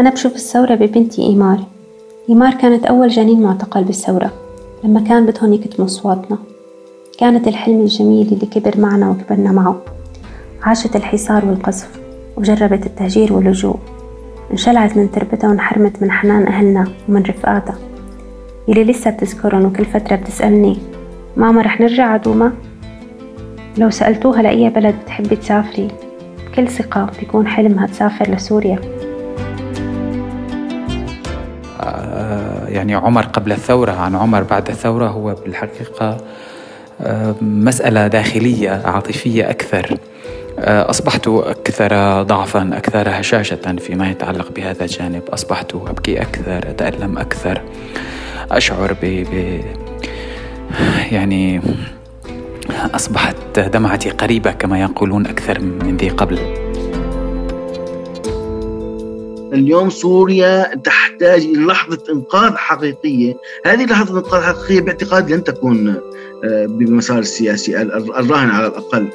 أنا بشوف الثورة ببنتي إيمار. إيمار كانت أول جنين معتقل بالثورة لما كان بدهم يكتموا أصواتنا. كانت الحلم الجميل اللي كبر معنا وكبرنا معه. عاشت الحصار والقذف وجربت التهجير واللجوء. انشلعت من تربتها وانحرمت من حنان أهلنا ومن رفقاتها. يلي لسه بتذكرن وكل فترة بتسألني ماما رح نرجع عدوما؟ لو سألتوها لأي بلد بتحبي تسافري بكل ثقة بيكون حلمها تسافر لسوريا. يعني عمر قبل الثورة عن عمر بعد الثورة هو بالحقيقة آه، مسألة داخلية عاطفية أكثر. آه، أصبحت أكثر ضعفا أكثر هشاشة فيما يتعلق بهذا الجانب. أصبحت أبكي أكثر أتألم أكثر. أشعر ب. يعني أصبحت دمعتي قريبة كما يقولون أكثر من ذي قبل. اليوم سوريا تحتاج إلى لحظة إنقاذ حقيقية. هذه لحظة إنقاذ حقيقية باعتقاد لن تكون بالمسار السياسي الراهن على الأقل.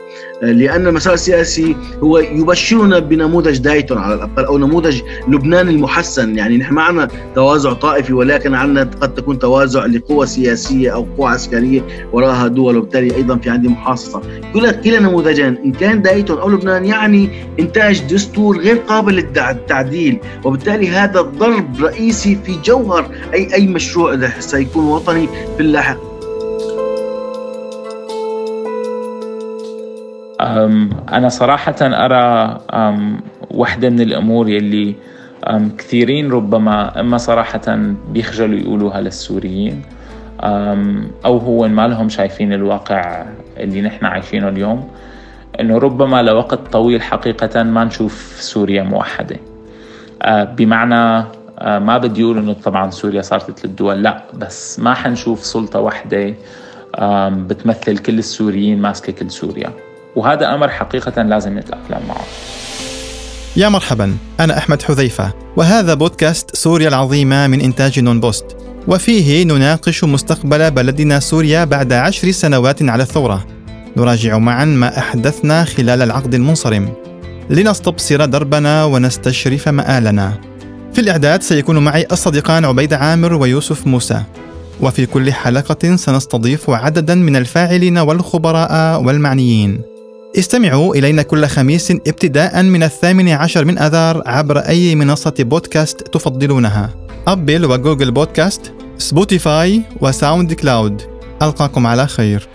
لأن المسار السياسي هو يبشرنا بنموذج دايتون على الأقل أو نموذج لبنان المحسن. يعني نحن ما عندنا توازع طائفي ولكن عندنا قد تكون توازع لقوى سياسية أو قوى عسكرية وراها دول. وبالتالي أيضا في عندي محاصصة. كلا كلا نموذجين إن كان دايتون أو لبنان يعني إنتاج دستور غير قابل للتعديل. وبالتالي هذا ضرب رئيسي في جوهر أي أي مشروع سيكون وطني في اللاحق. أنا صراحة أرى واحدة من الأمور يلي كثيرين ربما إما صراحة بيخجلوا يقولوها للسوريين أو هو ما لهم شايفين الواقع اللي نحن عايشينه اليوم إنه ربما لوقت طويل حقيقة ما نشوف سوريا موحدة. بمعنى ما بدي أقول إنه طبعا سوريا صارت ثلاث دول لا بس ما حنشوف سلطة واحدة بتمثل كل السوريين ماسكة كل سوريا. وهذا أمر حقيقة لازم نتأقلم معه. يا مرحبا أنا أحمد حذيفة وهذا بودكاست سوريا العظيمة من إنتاج نون بوست. وفيه نناقش مستقبل بلدنا سوريا بعد عشر سنوات على الثورة. نراجع معا ما أحدثنا خلال العقد المنصرم. لنستبصر دربنا ونستشرف مآلنا. في الإعداد سيكون معي الصديقان عبيد عامر ويوسف موسى. وفي كل حلقة سنستضيف عددا من الفاعلين والخبراء والمعنيين. استمعوا إلينا كل خميس ابتداء من الثامن عشر من أذار عبر أي منصة بودكاست تفضلونها. Apple و Google Podcast Spotify و SoundCloud ألقاكم على خير.